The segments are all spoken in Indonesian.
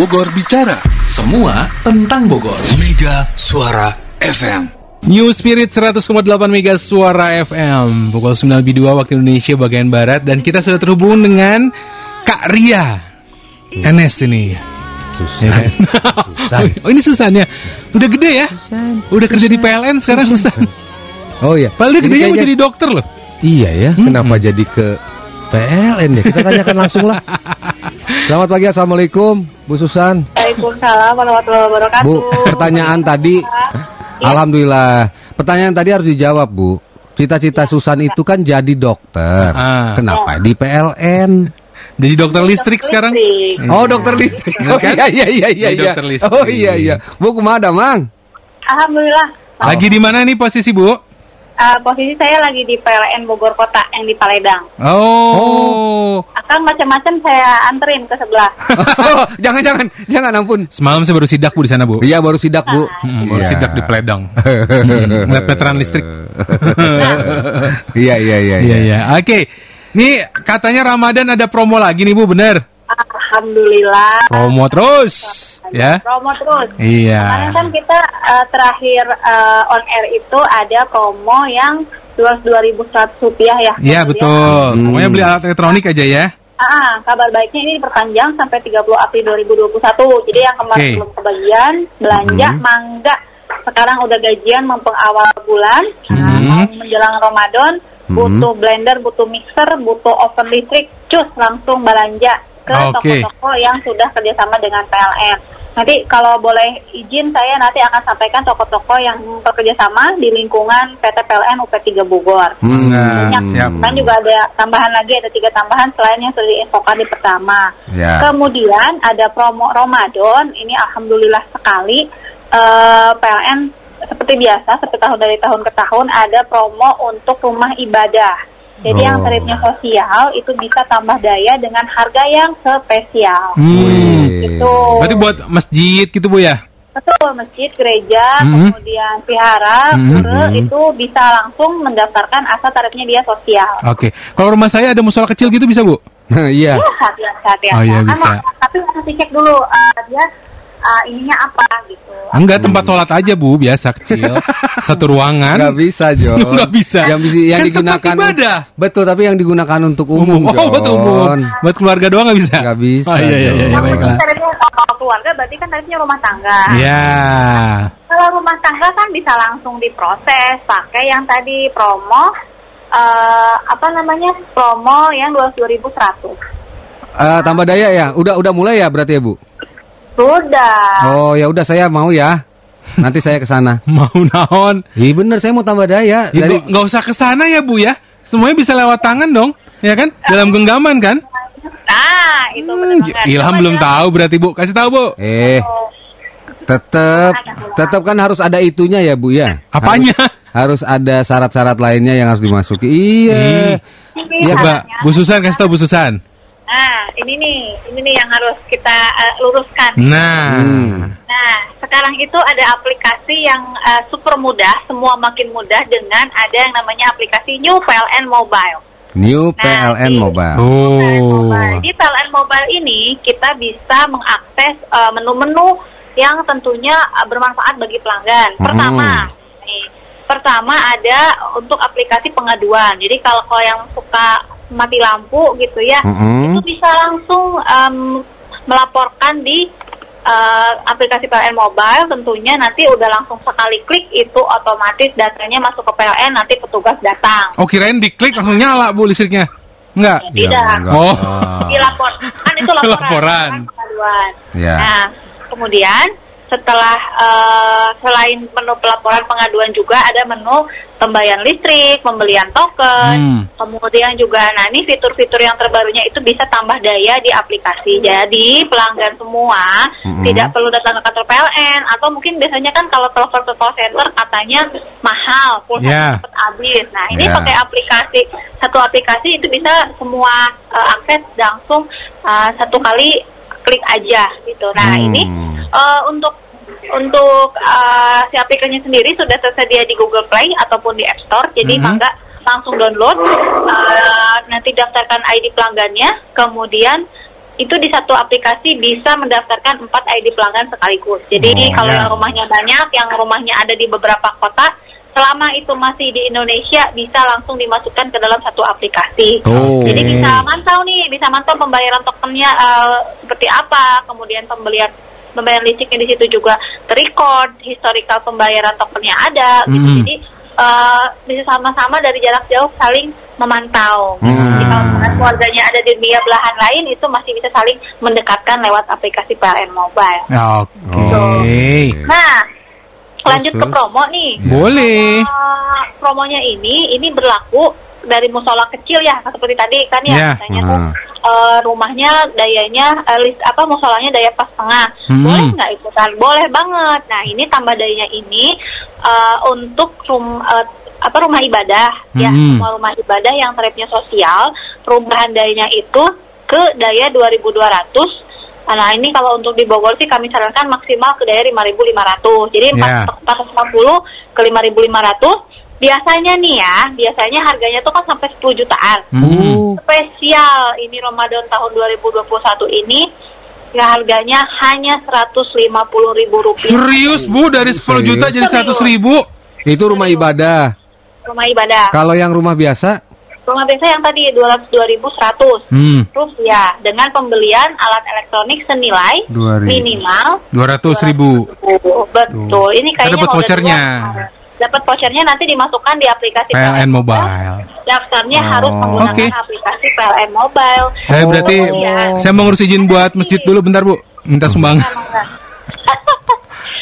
Bogor Bicara. Semua tentang Bogor. Mega Suara FM. New Spirit 100,8 Mega Suara FM Pukul 9.02 waktu Indonesia bagian Barat Dan kita sudah terhubung dengan Kak Ria NS ini Susan. Ya kan? Susan. Oh ini Susan ya Udah gede ya Udah kerja di PLN sekarang Susan Oh iya. Padahal dia Ini gedenya mau jadi dokter loh Iya ya. Hmm. Kenapa jadi ke PLN ya? Kita tanyakan langsung lah. Selamat pagi, assalamualaikum, Bu Susan. Waalaikumsalam warahmatullahi wabarakatuh. Bu, pertanyaan tadi, alhamdulillah. Pertanyaan tadi harus dijawab, Bu. Cita-cita Susan itu kan jadi dokter. Ah. Kenapa di PLN? Jadi dokter listrik sekarang Listrik. Oh, dokter listrik. Iya Oh, kan? iya iya iya iya. Jadi iya. dokter listrik. Oh iya iya. Bu, ke mana, Mang? Alhamdulillah. Lagi di mana nih posisi Bu? Eh, posisi saya lagi di PLN Bogor Kota yang di Paledang. Oh, Akan macam-macam saya anterin ke sebelah. Oh, jangan jangan jangan ampun. Semalam saya baru sidak Bu di sana Bu Iya, baru sidak, Bu. Hmm, Baru Iya. sidak di Pledang Hmm, Ngeliat meteran listrik Iya iya iya. Iya iya. Oke. Nih katanya Ramadan ada promo lagi nih Bu, bener? Alhamdulillah. Promo terus, ya? Promo terus. Iya. Kemarin kan kita eh, terakhir eh, on air itu ada promo yang 2.100 rupiah ya. Iya betul. Hmm. Pokoknya beli alat elektronik aja ya. Ah, kabar baiknya ini diperpanjang sampai 30 April 2021. Jadi yang kemarin Oke. belum kebagian belanja Mhm. mangga. Sekarang udah gajian mumpung awal bulan, nah, Mhm. mau menjelang Ramadan, Mhm. butuh blender, butuh mixer, butuh oven listrik, cus langsung belanja ke Oke. toko-toko yang sudah kerjasama dengan PLN. Nanti kalau boleh izin saya nanti akan sampaikan toko-toko yang bekerja sama di lingkungan PT PLN UP3 Bogor. Hmm, Banyak. siap. Kan juga ada tambahan lagi, ada tiga tambahan selain yang sudah diinfokan di pertama. Ya. Kemudian ada promo Ramadan, ini alhamdulillah sekali eh, PLN seperti biasa, seperti tahun dari tahun ke tahun ada promo untuk rumah ibadah. Jadi yang Oh. tarifnya sosial itu bisa tambah daya dengan harga yang spesial. Hmm. Itu. Berarti buat masjid gitu Bu ya? Betul, masjid, gereja, Mhm. kemudian vihara, pura, itu bisa langsung mendaftarkan asal tarifnya dia sosial. Oke. Kalau rumah saya ada musola kecil gitu bisa Bu? Iya. Ya, hati-hati. hati-hati. Oh, iya, Kan bisa. mau- tapi harus dicek dulu eh, dia eh, ininya apa gitu. Enggak, tempat sholat aja Bu, biasa kecil. Satu ruangan. Nggak bisa, Jo. Nggak bisa. Yang bisa yang Kan digunakan tempat ibadah. Betul, tapi yang digunakan untuk umum, Oh, buat umum. Buat keluarga doang nggak bisa? Nggak bisa, Oh, iya, iya, iya, iya, tarifnya kalau keluarga berarti kan tarifnya rumah tangga. Iya. Kalau rumah tangga kan bisa langsung diproses pakai yang tadi promo eh, apa namanya promo yang 22.100. Eh, tambah daya ya. Udah udah mulai ya berarti ya, Bu? Sudah. Oh, ya udah saya mau ya. Nanti saya ke sana. Mau naon? Iya bener, saya mau tambah daya. Ya, Dari nggak- usah ke sana ya Bu ya. Semuanya bisa lewat tangan dong, ya kan? Dalam genggaman kan? Nah, itu benar Hmm. Ilham belum dia- tahu berarti Bu. Kasih tahu Bu. eh tetap tetap kan harus ada itunya ya, Bu ya. Apanya? Harus, harus ada syarat-syarat lainnya yang harus dimasuki. Iya. Ya, Coba syaratnya. Bu Susan kasih tahu Bu Susan. Nah, ini nih, ini nih yang harus kita eh, luruskan. Nah. Hmm. Nah, sekarang itu ada aplikasi yang eh, super mudah, semua makin mudah dengan ada yang namanya aplikasi New PLN Mobile. New Nah, PLN di- Mobile. PLN Oh. Mobile. Di PLN Mobile ini kita bisa mengakses eh, menu-menu yang tentunya eh, bermanfaat bagi pelanggan. Hmm. Pertama, nih, pertama ada untuk aplikasi pengaduan. Jadi kalau kalau yang suka mati lampu gitu ya, Mm-mm. itu bisa langsung em, melaporkan di eh, aplikasi PLN Mobile. Tentunya nanti udah langsung sekali klik itu otomatis datanya masuk ke PLN, nanti petugas datang. Oh kirain diklik langsung nyala Bu listriknya. Enggak. Ya, Tidak. enggak. Oh. dilapor kan itu laporan, Laporan. kan pengaduan. Ya. Nah, kemudian setelah eh, selain menu pelaporan pengaduan juga ada menu pembayaran listrik, pembelian token, Hmm. kemudian juga nah ini fitur-fitur yang terbarunya itu bisa tambah daya di aplikasi. Jadi pelanggan semua Mm-mm. tidak perlu datang ke kantor PLN atau mungkin biasanya kan kalau telepon ke call center katanya mahal, pulsa Ya. cepat habis. Nah, ini Ya. pakai aplikasi satu aplikasi itu bisa semua eh, akses langsung eh, satu kali klik aja gitu. Nah, Hmm. ini eh, untuk untuk eh, si aplikasinya sendiri sudah tersedia di Google Play ataupun di App Store. Jadi Mhm. mangga langsung download, eh, nanti daftarkan ID pelanggannya, kemudian itu di satu aplikasi bisa mendaftarkan empat ID pelanggan sekaligus. Jadi Oh, kalau ya. yang rumahnya banyak, yang rumahnya ada di beberapa kota, selama itu masih di Indonesia bisa langsung dimasukkan ke dalam satu aplikasi. Oh. Jadi bisa mantau nih, bisa mantau pembayaran tokennya eh, seperti apa, kemudian pembelian pembayaran listriknya di situ juga terrecord, historical pembayaran tokennya ada, gitu. Mhm. Jadi eh, bisa sama-sama dari jarak jauh saling memantau. Hmm. Jadi kalau keluarganya ada di dunia belahan lain itu masih bisa saling mendekatkan lewat aplikasi PLN Mobile. Oke. Nah, lanjut ke promo nih. Boleh. Uh, promonya ini ini berlaku dari musola kecil ya seperti tadi kan ya Ya. katanya tuh Hmm. uh, rumahnya dayanya uh, list apa musolanya daya pas setengah Hmm. boleh nggak ikutan boleh banget nah ini tambah dayanya ini uh, untuk rum uh, apa rumah ibadah ya Hmm. semua rumah ibadah yang tarifnya sosial perubahan dayanya itu ke daya 2200 Nah ini kalau untuk di Bogor sih kami sarankan maksimal ke daya 5.500 Jadi Ya. 450 ke 5.500 Biasanya nih ya, biasanya harganya tuh kan sampai 10 jutaan Hmm. Spesial ini Ramadan tahun 2021 ini ya harganya hanya 150 ribu rupiah Serius bu dari 10 juta jadi 100 ribu. Itu rumah ibadah. rumah ibadah. Kalau yang rumah biasa, Rumah biasa yang tadi 202.100 Hmm. rupiah dengan pembelian alat elektronik senilai 2000. minimal 200 ribu. Oh, betul. Ini kayaknya dapat vouchernya. dapat vouchernya nanti dimasukkan di aplikasi PLN Mobile. Daftarnya Oh. harus menggunakan Oke. aplikasi PLN Mobile. Saya berarti Kemudian- saya mau ngurus izin buat masjid dulu bentar bu. Minta sumbangan.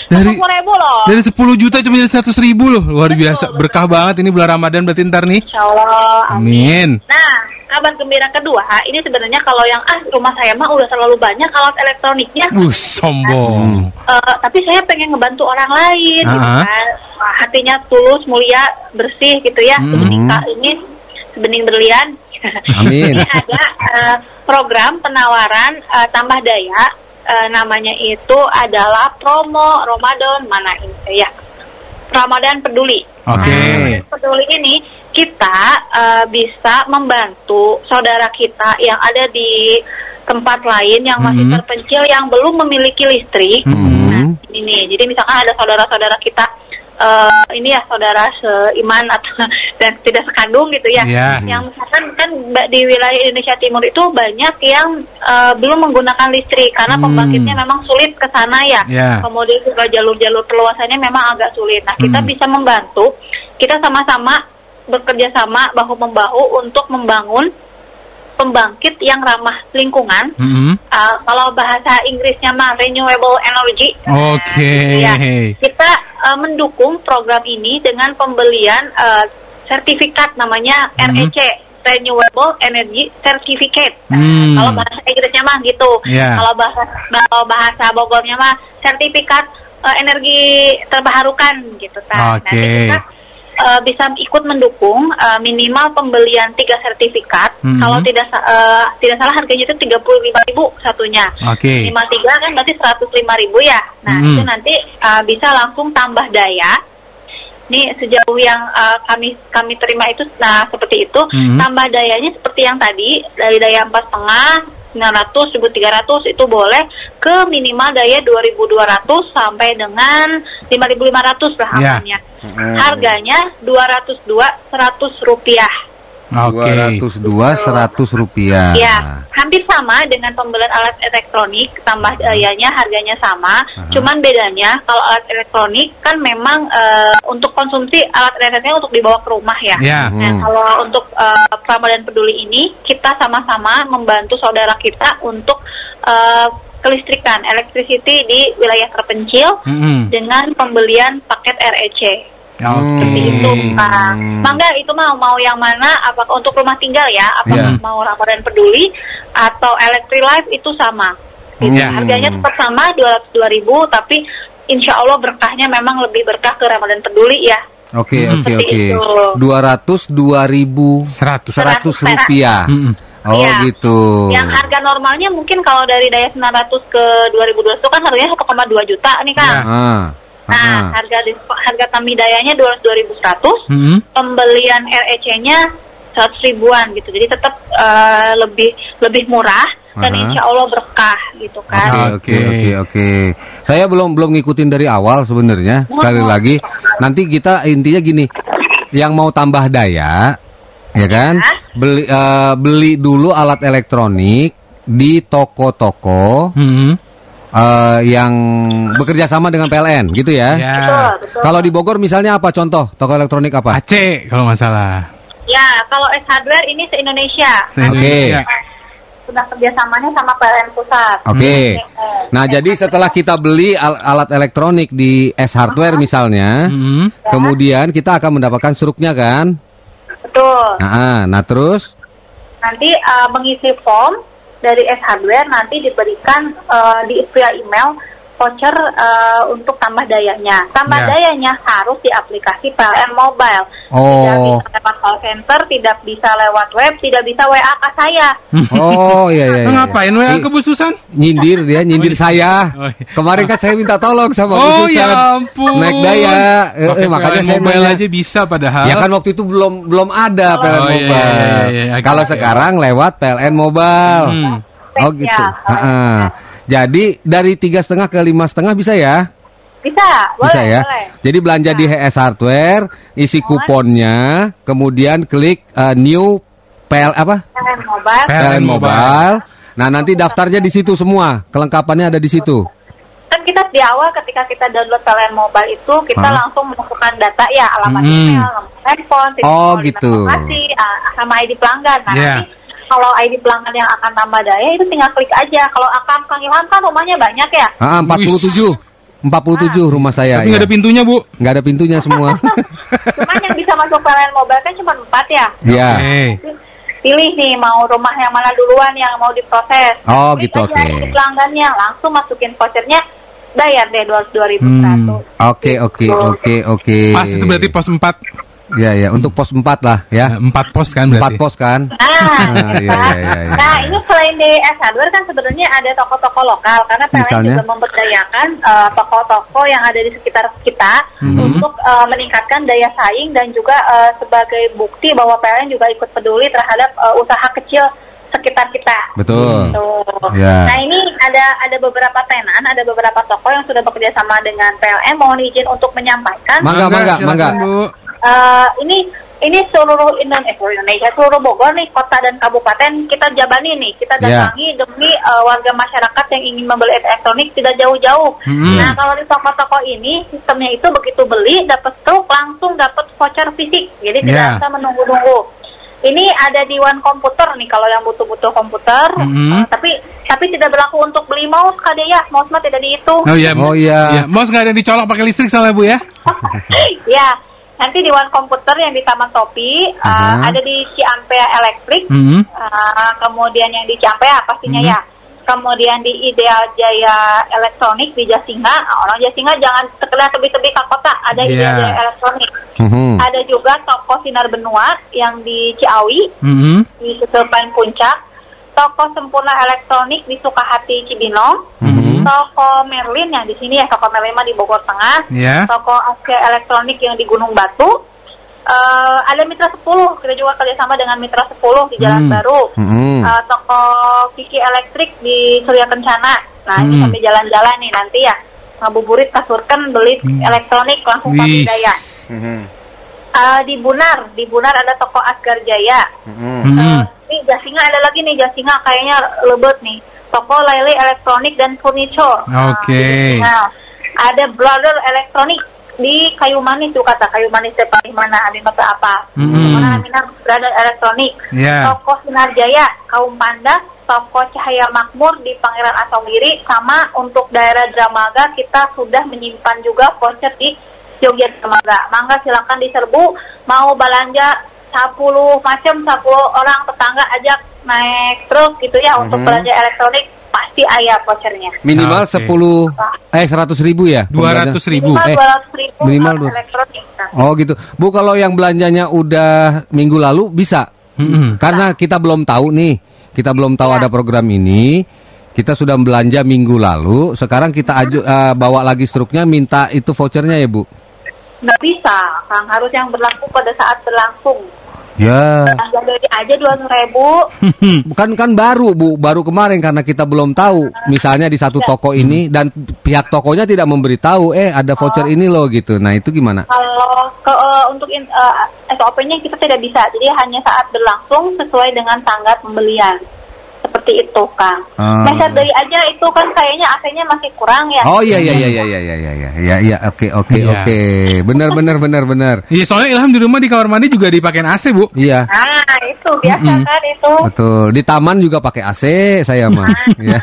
Dari- ribu loh. Dari 10 juta cuma jadi 100 ribu loh. Luar biasa. Berkah banget ini bulan Ramadan berarti ntar nih. Insya Allah. Amin. Nah, kabar gembira kedua, ini sebenarnya kalau yang ah rumah saya mah udah terlalu banyak alat elektroniknya. Uh, sombong. Eh, tapi saya pengen ngebantu orang lain, gitu Ah. kan. Wah, Hatinya tulus, mulia, bersih gitu ya. Hmm. Sebening ka- ini sebening berlian. Amin. ini ada eh, program penawaran eh, tambah daya. Eh, namanya itu adalah promo Ramadan mana ini ya? Ramadan peduli. Oke. Nah, peduli ini kita eh, bisa membantu saudara kita yang ada di tempat lain yang masih Mhm. terpencil yang belum memiliki listrik. Mhm. Nah, ini jadi misalkan ada saudara-saudara kita eh, ini ya saudara seiman atau dan tidak sekandung gitu ya. Iya. Yang misalkan kan di wilayah Indonesia Timur itu banyak yang eh, belum menggunakan listrik karena Hmm. pembangkitnya memang sulit ke sana ya. Ya. Kemudian juga jalur-jalur perluasannya memang agak sulit. Nah, kita Hmm. bisa membantu. Kita sama-sama bekerja sama bahu membahu untuk membangun pembangkit yang ramah lingkungan. Mhm. Uh, kalau bahasa Inggrisnya mah renewable energy. Nah, Oke. gitu ya. Kita uh, mendukung program ini dengan pembelian uh, sertifikat namanya Hmm. REC Renewable Energy Certificate. Nah, Hmm. Kalau bahasa Inggrisnya mah gitu. Ya. Kalau bahasa kalau bahasa Bogornya mah sertifikat uh, energi terbarukan gitu kan. Oke. Nanti kita uh, bisa ikut mendukung uh, minimal pembelian tiga sertifikat. Mhm. Kalau tidak uh, tidak salah harganya itu 35.000 satunya. Oke. Lima tiga kan berarti 105.000 ya. Nah, Mhm. itu nanti uh, bisa langsung tambah daya. Nih sejauh yang uh, kami kami terima itu nah seperti itu. Mhm. Tambah dayanya seperti yang tadi dari daya empat setengah 900, 1300 itu boleh ke minimal daya 2200 sampai dengan 5500 lah Ya. amannya. Harganya 202 100 rupiah. Oke. 202 100 rupiah. Ya, hampir sama dengan pembelian alat elektronik, tambah dayanya harganya sama. Cuman bedanya kalau alat elektronik kan memang eh, untuk konsumsi alat elektroniknya untuk dibawa ke rumah ya. Ya. Nah, Hmm. kalau untuk eh, Ramadan Peduli ini kita sama-sama membantu saudara kita untuk eh, kelistrikan, electricity di wilayah terpencil Mhm. dengan pembelian paket REC. Oke. Seperti itu, Kak. Hmm. Mangga itu mau mau yang mana? Apakah untuk rumah tinggal ya? Apakah Iya. mau Ramadan Peduli atau Electric Life itu sama? Gitu. Iya. Harganya tetap sama 202 ribu, tapi insya Allah berkahnya memang lebih berkah ke Ramadan Peduli ya. Oke, Hmm. oke, oke. itu. 200 2000 100. 100 perak. rupiah. Mhm. Oh, Iya. gitu. Yang harga normalnya mungkin kalau dari daya 900 ke 2020 itu kan harganya 1,2 juta nih kan. Ah. Nah, ah. harga di- harga tamidayanya 202.100. Mhm. pembelian REC-nya 100 ribuan gitu. Jadi tetap eh, lebih lebih murah dan Aha. insya Allah berkah gitu Oke kan. oke Oke. oke oke. Saya belum belum ngikutin dari awal sebenarnya. Sekali lagi, nanti kita intinya gini, yang mau tambah daya, ya kan, beli eh, beli dulu alat elektronik di toko-toko Hmm. Eh, yang bekerja sama dengan PLN, gitu ya. Ya. Betul, betul. Kalau di Bogor misalnya apa contoh toko elektronik apa? Aceh kalau nggak salah. Ya, kalau S Hardware ini se-Indonesia. Se-Indonesia. Sudah kerjasamanya sama PLN Pusat. Oke. Hmm. Nah, jadi setelah kita beli al- alat elektronik di S Hardware misalnya, Hmm. kemudian kita akan mendapatkan struknya kan? Betul. Nah, ah, nah terus Nanti uh, mengisi form dari S Hardware nanti diberikan uh, di via email voucher uh, untuk tambah dayanya. Tambah Ya. dayanya harus di aplikasi PLN Mobile. Tidak Oh. bisa lewat call center, tidak bisa lewat web, tidak bisa WA ke saya. Oh iya iya. Iya. ngapain WA I- ke Bu Susan? Nyindir dia, nyindir Oh, iya. saya. Oh, iya. Kemarin kan saya minta tolong sama Bu Oh ya ampun. Naik daya. Eh, eh, makanya PLN saya mobile nanya. aja bisa padahal. Ya kan waktu itu belum belum ada PLN Oh, iya, Mobile. iya, iya, iya. Kalau Oke. sekarang lewat PLN Mobile. Hmm. Oh gitu. Ya, Ha-ha. Jadi dari tiga setengah ke lima setengah bisa ya? Bisa, boleh, Bisa ya. boleh. Jadi belanja di HS Hardware, isi kuponnya, kemudian klik eh, new PL apa? PLN Mobile. PLN Mobile. Mobile. Nah nanti daftarnya di situ semua, kelengkapannya ada di situ. Kan kita di awal ketika kita download PLN Mobile itu kita Hah? langsung memasukkan data ya alamat Hmm. email, nomor handphone, Oh, gitu. lokasi, ah, sama ID pelanggan. Nah, Yeah. nanti kalau ID pelanggan yang akan tambah daya itu tinggal klik aja. Kalau akam Kang Ilham kan rumahnya banyak ya. Ah, 47. 47 rumah saya. Tapi nggak ya. ada pintunya Bu. Nggak ada pintunya semua. Cuman yang bisa masuk PLN Mobile kan cuma empat ya. Iya. Oke. Pilih nih mau rumah yang mana duluan yang mau diproses. Oh, Klik gitu, oke. ID pelanggannya langsung masukin vouchernya bayar deh dua dua ribu Hmm. Oke, oke, oke, oke. Pas itu berarti pos 4. Ya, ya, untuk pos 4 lah ya. 4 pos kan Empat berarti. pos kan? Nah, Ah, gitu iya, iya, iya, nah iya. ini selain di S Hardware kan sebenarnya ada toko-toko lokal karena PLN Misalnya? juga memberdayakan eh, toko-toko yang ada di sekitar kita Mhm. untuk eh, meningkatkan daya saing dan juga eh, sebagai bukti bahwa PLN juga ikut peduli terhadap eh, usaha kecil sekitar kita. Betul. Tuh. Ya. Nah ini ada ada beberapa tenan, ada beberapa toko yang sudah bekerja sama dengan PLN. Mohon izin untuk menyampaikan. Mangga, mangga, mangga. Eh, ini ini seluruh Indonesia, seluruh Indonesia, seluruh Bogor nih, kota dan kabupaten kita jabani nih, kita Ya. datangi demi eh, warga masyarakat yang ingin membeli elektronik tidak jauh-jauh. Hmm. Nah kalau di toko-toko ini sistemnya itu begitu beli dapat truk langsung dapat voucher fisik, jadi Ya. tidak usah menunggu-nunggu. Ini ada di One Komputer nih kalau yang butuh-butuh komputer, Hmm. Eh, tapi tapi tidak berlaku untuk beli mouse kade ya, mouse mah tidak dihitung. Oh iya. Oh, iya. Iya, Mouse nggak ada yang dicolok pakai listrik soalnya Bu ya. ya, nanti di One Komputer yang di Taman Topi, uh, Aha. ada di Ciampea Elektrik, Hmm. uh, kemudian yang di Ciampea pastinya Mhm. ya. Kemudian di Ideal Jaya Elektronik di Jasinga, orang Jasinga jangan sekedar tebi-tebi ke kota, ada Iya. Ideal Jaya Elektronik. Mhm. Ada juga toko Sinar Benua yang di Ciawi, Hmm. di Susulpan Puncak. Toko Sempurna Elektronik di Sukahati Cibinong. Mhm. Toko Merlin yang di sini ya, toko Merlin mah di Bogor Tengah Ya. toko Asia Elektronik yang di Gunung Batu. Eh, ada Mitra 10, kita juga kerjasama dengan Mitra 10 di Jalan Hmm. Baru. Mhm. Eh, toko Kiki Elektrik di Surya Kencana. Nah, ini Hmm. sampai jalan-jalan nih nanti ya. Ngabuburit kasurkan beli Hmm. elektronik langsung Wih. pakai daya. Mhm. Eh, di Bunar, di Bunar ada toko Asgar Jaya. Hmm. Eh, nih Jasinga ada lagi nih Jasinga kayaknya lebet nih. Toko Lele Elektronik dan Furniture. Nah, Oke. di Jasinga. ada Brother Elektronik di Kayu Manis tuh kata Kayu Manis di mana di kota apa? Hmm. Mana minat Brother Elektronik. Ya. Toko Sinar Jaya, Kaum Panda, Toko Cahaya Makmur di Pangeran Asomiri, sama untuk daerah Dramaga kita sudah menyimpan juga voucher di Jogja Dramaga. Mangga silakan diserbu, mau belanja 10 macam 10 orang tetangga ajak naik truk gitu ya untuk Mhm. belanja elektronik pasti ayah vouchernya. Minimal Oke. 10 eh 100 ribu ya? 200 ribu. Minimal Eh, 200 ribu minimal elektronik. Nah, Oh gitu. Bu kalau yang belanjanya udah minggu lalu bisa? Hmm. Karena kita belum tahu nih. Kita belum tahu Ya. ada program ini. Kita sudah belanja minggu lalu. Sekarang kita aju eh, bawa lagi struknya minta itu vouchernya ya, Bu. Nggak bisa, Kang. Harus yang berlaku pada saat berlangsung. Ya. Dari aja dua ribu. Bukan kan baru Bu, baru kemarin karena kita belum tahu. Misalnya di satu toko ini dan pihak tokonya tidak memberitahu, eh ada voucher ini loh gitu. Nah, itu gimana? Kalau ke, eh, untuk in- eh, SOP-nya kita tidak bisa, jadi hanya saat berlangsung sesuai dengan tanggal pembelian. Seperti itu, Kang. Ah. Meser dari aja itu kan kayaknya AC-nya masih kurang ya. Oh iya iya iya iya iya iya iya iya iya iya oke oke Iya. oke. Benar benar benar benar. Iya, soalnya Ilham di rumah di kamar mandi juga dipakein AC, Bu. Iya. Nah, itu biasa Mm-mm. kan itu. Betul. Di taman juga pakai AC saya mah. ya.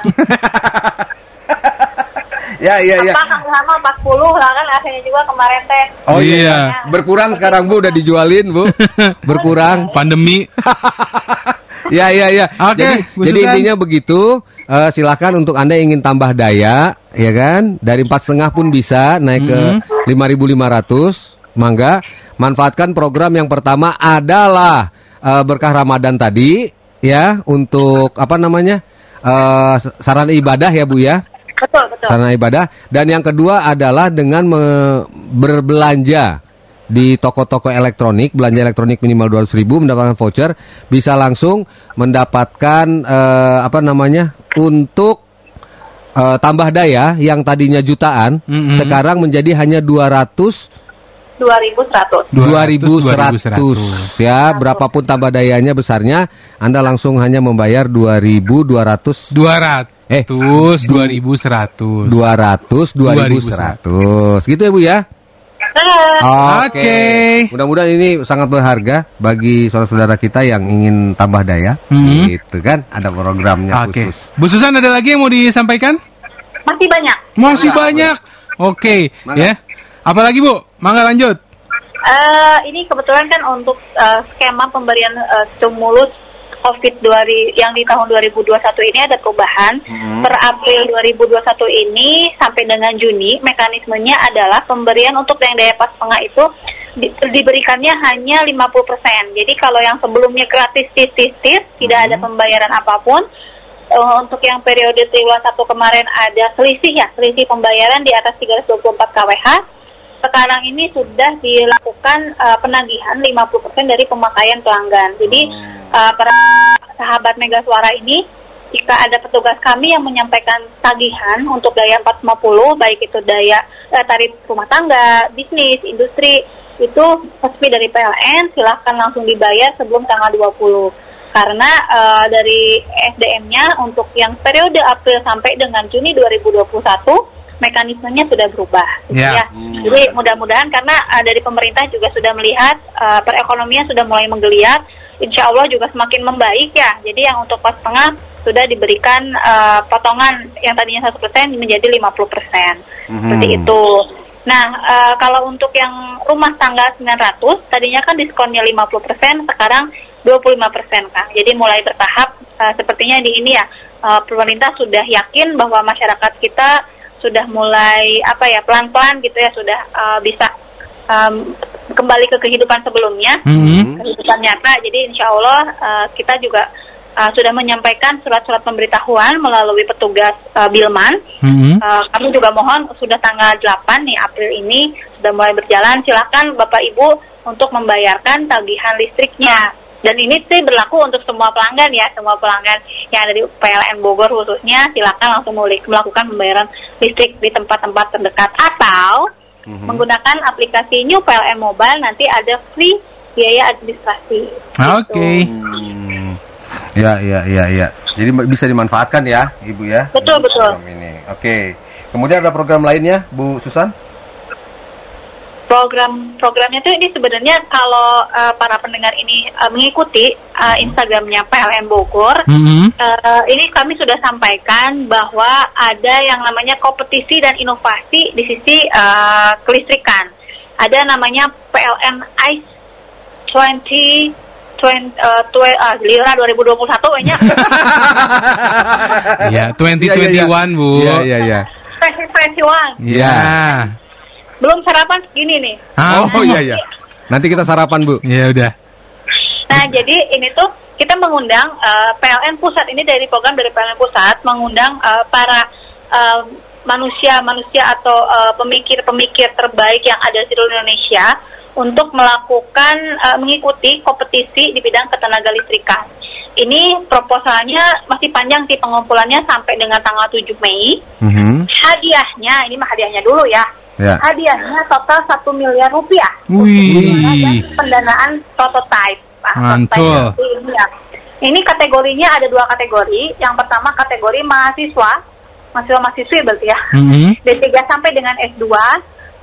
ya iya iya. Apa Ilham 40 lah kan AC-nya juga kemarin teh. Oh iya. Iya. Berkurang sekarang Bu udah dijualin Bu. Berkurang. Pandemi. Ya ya ya. Oke, jadi, Bu jadi Susan. intinya begitu. Eh, silakan untuk anda yang ingin tambah daya, ya kan? Dari empat setengah pun bisa naik ke Mhm. 5.500. Mangga, manfaatkan program yang pertama adalah eh, berkah Ramadan tadi, ya, untuk apa namanya? Eh, sarana ibadah ya Bu ya. Betul, betul. sarana ibadah dan yang kedua adalah dengan berbelanja di toko-toko elektronik belanja elektronik minimal 200.000 ribu mendapatkan voucher bisa langsung mendapatkan eh, apa namanya untuk eh, tambah daya yang tadinya jutaan Mhm. sekarang menjadi hanya 200 2100. 2100 ya berapapun tambah dayanya besarnya Anda langsung hanya membayar 2200 200. Eh, Terus 2100. 200 2100 gitu ya Bu ya Oke. Mudah-mudahan ini sangat berharga bagi saudara-saudara kita yang ingin tambah daya. Mhm. Gitu kan, ada programnya Oke. khusus. Bu Susan ada lagi yang mau disampaikan? masih banyak. Masih Mangga, banyak. Oke, Mangga. ya. Apalagi Bu? Mangga lanjut. Eh, ini kebetulan kan untuk eh, skema pemberian eh, stimulus COVID 2000 yang di tahun 2021 ini ada perubahan. Per April 2021 ini sampai dengan Juni mekanismenya adalah pemberian untuk yang daya pas tengah itu di- diberikannya hanya 50%. Jadi kalau yang sebelumnya gratis tis-tis-tis, tidak ada pembayaran apa pun. Eh, untuk yang periode triwulan 1 kemarin ada selisih ya, selisih pembayaran di atas 324 kWh sekarang ini sudah dilakukan uh, penagihan 50% dari pemakaian pelanggan. Jadi uh, para sahabat Mega Suara ini jika ada petugas kami yang menyampaikan tagihan untuk daya 450 baik itu daya eh, tarif rumah tangga, bisnis, industri itu resmi dari PLN silahkan langsung dibayar sebelum tanggal 20 karena eh, dari SDM-nya untuk yang periode April sampai dengan Juni 2021 mekanismenya sudah berubah gitu Ya. ya. Jadi mudah-mudahan karena uh, dari pemerintah juga sudah melihat uh, perekonomian sudah mulai menggeliat, insya Allah juga semakin membaik ya. Jadi yang untuk pas tengah sudah diberikan uh, potongan yang tadinya satu persen menjadi 50 persen, seperti itu. Nah, uh, kalau untuk yang rumah tangga 900, tadinya kan diskonnya 50 persen, sekarang 25 persen, Kang. Jadi mulai bertahap, uh, sepertinya di ini ya, uh, pemerintah sudah yakin bahwa masyarakat kita sudah mulai apa ya pelan-pelan gitu ya sudah uh, bisa um, kembali ke kehidupan sebelumnya. Mhm. kehidupan nyata. Jadi insya Allah uh, kita juga uh, sudah menyampaikan surat-surat pemberitahuan melalui petugas uh, Bilman. Mhm. Uh, kami juga mohon sudah tanggal 8 nih April ini sudah mulai berjalan. Silakan Bapak Ibu untuk membayarkan tagihan listriknya. Dan ini sih berlaku untuk semua pelanggan ya semua pelanggan yang ada di PLN Bogor khususnya. Silakan langsung mulai melakukan pembayaran listrik di tempat-tempat terdekat. Atau menggunakan aplikasi New PLN Mobile nanti ada free biaya administrasi Oke. Hmm. Ya, ya, ya, ya. Jadi bisa dimanfaatkan ya, Ibu ya. Betul, betul. Ini. Oke. Kemudian ada program lainnya, Bu Susan? Program programnya tuh ini sebenarnya kalau uh, para pendengar ini uh, mengikuti uh, Instagramnya PLN Bogor Mhm. uh, ini kami sudah sampaikan bahwa ada yang namanya kompetisi dan inovasi di sisi uh, kelistrikan ada namanya PLN ICE 20 20, uh, twe, ah, Lira 2021 nya Ya, 2021 Iya, iya, iya. Bu. Iya, iya, iya. versi versi Wang. Ya. Belum sarapan segini nih Ah, Oh, iya, iya. Nanti kita sarapan, Bu. Ya udah. Nah, jadi ini tuh kita mengundang eh, PLN pusat ini dari program dari PLN pusat mengundang eh, para eh, manusia-manusia atau eh, pemikir-pemikir terbaik yang ada di seluruh Indonesia untuk melakukan uh, mengikuti kompetisi di bidang ketenaga listrikan. Ini proposalnya masih panjang sih pengumpulannya sampai dengan tanggal 7 Mei. Mhm. Hadiahnya, ini mah hadiahnya dulu ya. Ya. Hadiahnya total 1 miliar rupiah. Wih. Dan pendanaan prototype. Nah, Mantul. prototype Ini, ya. ini kategorinya ada dua kategori. Yang pertama kategori mahasiswa, mahasiswa mahasiswi berarti ya. Mhm. D3 sampai dengan S2.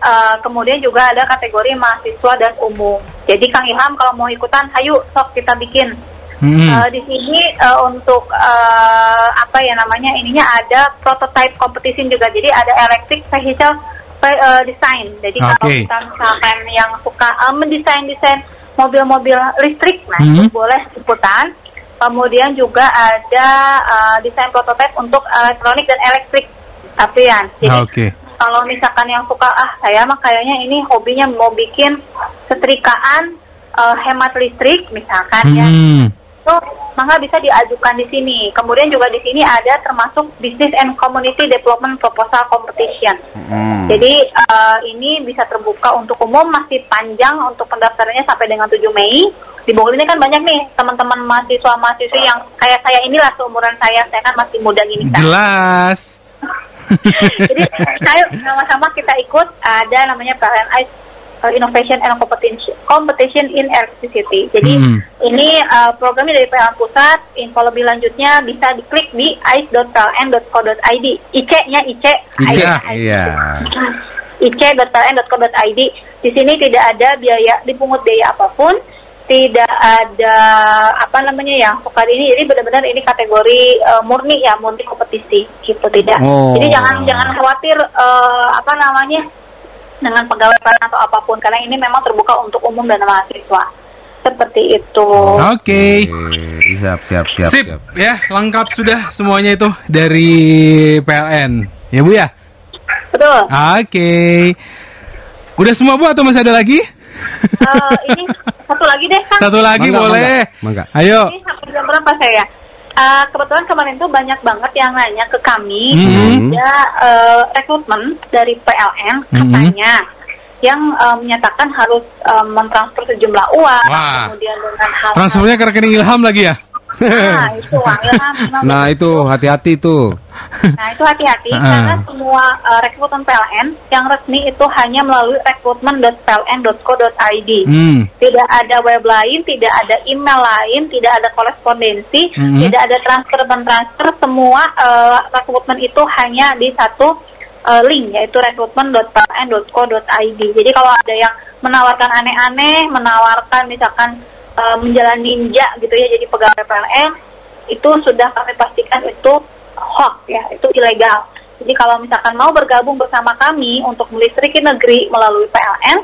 eh, kemudian juga ada kategori mahasiswa dan umum. Jadi Kang Ilham kalau mau ikutan, ayo sok kita bikin. Mhm. Eh, di sini eh, untuk eh, apa ya namanya ininya ada prototype competition juga. Jadi ada electric vehicle eh, design. Jadi kalau Oke. kita misalkan yang suka eh, mendesain desain mobil-mobil listrik, nah Mhm. itu boleh ikutan. Kemudian juga ada eh, desain prototype untuk elektronik dan elektrik. Tapi ya, jadi Oke. kalau misalkan yang suka ah saya mah kayaknya ini hobinya mau bikin setrikaan eh, hemat listrik misalkan ya Mhm. itu maka bisa diajukan di sini. Kemudian juga di sini ada termasuk Business and Community Development Proposal Competition. Mhm. Jadi eh, ini bisa terbuka untuk umum masih panjang untuk pendaftarannya sampai dengan 7 Mei. Di Bogor ini kan banyak nih teman-teman mahasiswa mahasiswi yang kayak saya inilah seumuran saya, saya kan masih muda gini kan. Jelas. Jadi ayo sama-sama kita ikut ada namanya PLNI uh, Innovation and Competition, Competition in Electricity. Jadi Hmm. ini uh, programnya dari PLN Pusat. Info lebih lanjutnya bisa diklik di ice.pln.co.id. IC-nya IC. IC, Iya. ic.pln.co.id. Di sini tidak ada biaya dipungut biaya apa pun, tidak ada apa namanya yang suka ini. Jadi benar-benar ini kategori eh, murni ya, murni kompetisi gitu tidak. Oh. Jadi jangan jangan khawatir eh, apa namanya dengan pegawai PLN atau apa pun karena ini memang terbuka untuk umum dan mahasiswa. Seperti itu. Oke. Oke, siap siap siap Sip, siap. ya lengkap sudah semuanya itu dari PLN. Ya Bu ya? Betul. Oke. Udah semua Bu atau masih ada lagi? Eh, ini satu lagi deh kan. Satu lagi Mangga, boleh. mangga, Ayo. Ini sampai jam berapa saya? Eh, kebetulan kemarin tuh banyak banget yang nanya ke kami Mhm. ada eh, rekrutmen dari PLN Mhm. katanya yang eh, menyatakan harus eh, mentransfer sejumlah uang Wah. kemudian dengan hal Transfernya ke rekening Ilham lagi ya? nah itu Nah itu hati-hati tuh. Nah itu hati-hati karena semua uh, rekrutmen PLN yang resmi itu hanya melalui rekrutmen.pln.co.id. Hmm. Tidak ada web lain, tidak ada email lain, tidak ada korespondensi, Mhm. tidak ada transfer dan transfer. Semua uh, rekrutmen itu hanya di satu uh, link yaitu rekrutmen.pln.co.id. Jadi kalau ada yang menawarkan aneh-aneh, menawarkan misalkan uh, menjalani ninja gitu ya jadi pegawai PLN itu sudah kami pastikan itu hoax ya, itu ilegal. Jadi kalau misalkan mau bergabung bersama kami untuk melistriki negeri melalui PLN,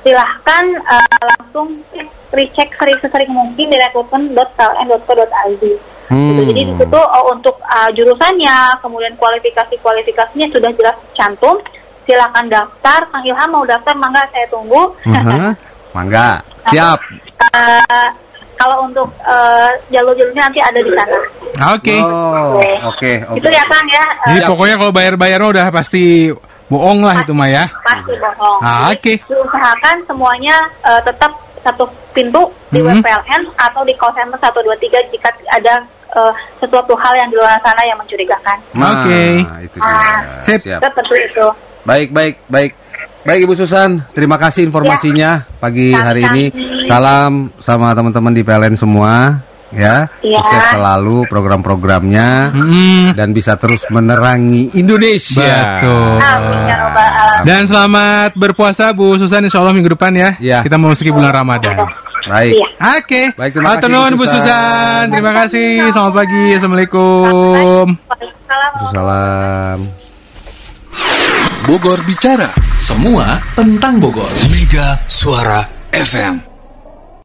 silahkan eh, langsung recheck sering sesering mungkin di rekrutmen.pln.co.id. Hmm. Gitu. Jadi di situ eh, untuk eh, jurusannya, kemudian kualifikasi-kualifikasinya sudah jelas cantum. Silahkan daftar. Kang Ilham mau daftar, mangga saya tunggu. Aha. Mangga, siap. Eh, kalau untuk eh, jalur-jalurnya nanti ada di sana. Oke. Oh, oke, oke. Itu ya Kang ya. Jadi pokoknya kalau bayar-bayar udah pasti bohong lah itu mah ya. pasti bohong. Ah, oke. Diusahakan semuanya eh, tetap satu pintu di Mhm. web PLN atau di call center 123 jika ada eh, sesuatu hal yang di luar sana yang mencurigakan. Nah, Oke. itu dia. Ah. Sip. Siap. Seperti itu. Baik, baik, baik. Baik Ibu Susan, terima kasih informasinya pagi hari ini. Salam sama teman-teman di PLN semua, ya. Iya. Sukses selalu program-programnya Hmm. dan bisa terus menerangi Indonesia. Betul. Amin ya. Dan selamat berpuasa Bu Susan Insya Allah minggu depan ya. Iya. Kita memasuki bulan Ramadan. Baik. Iya. Oke. Baik, terima kasih, Bu Bu Susan. Susan. Terima kasih. Selamat pagi. Assalamualaikum. Waalaikumsalam. Bogor Bicara. Semua tentang Bogor. Mega Suara FM.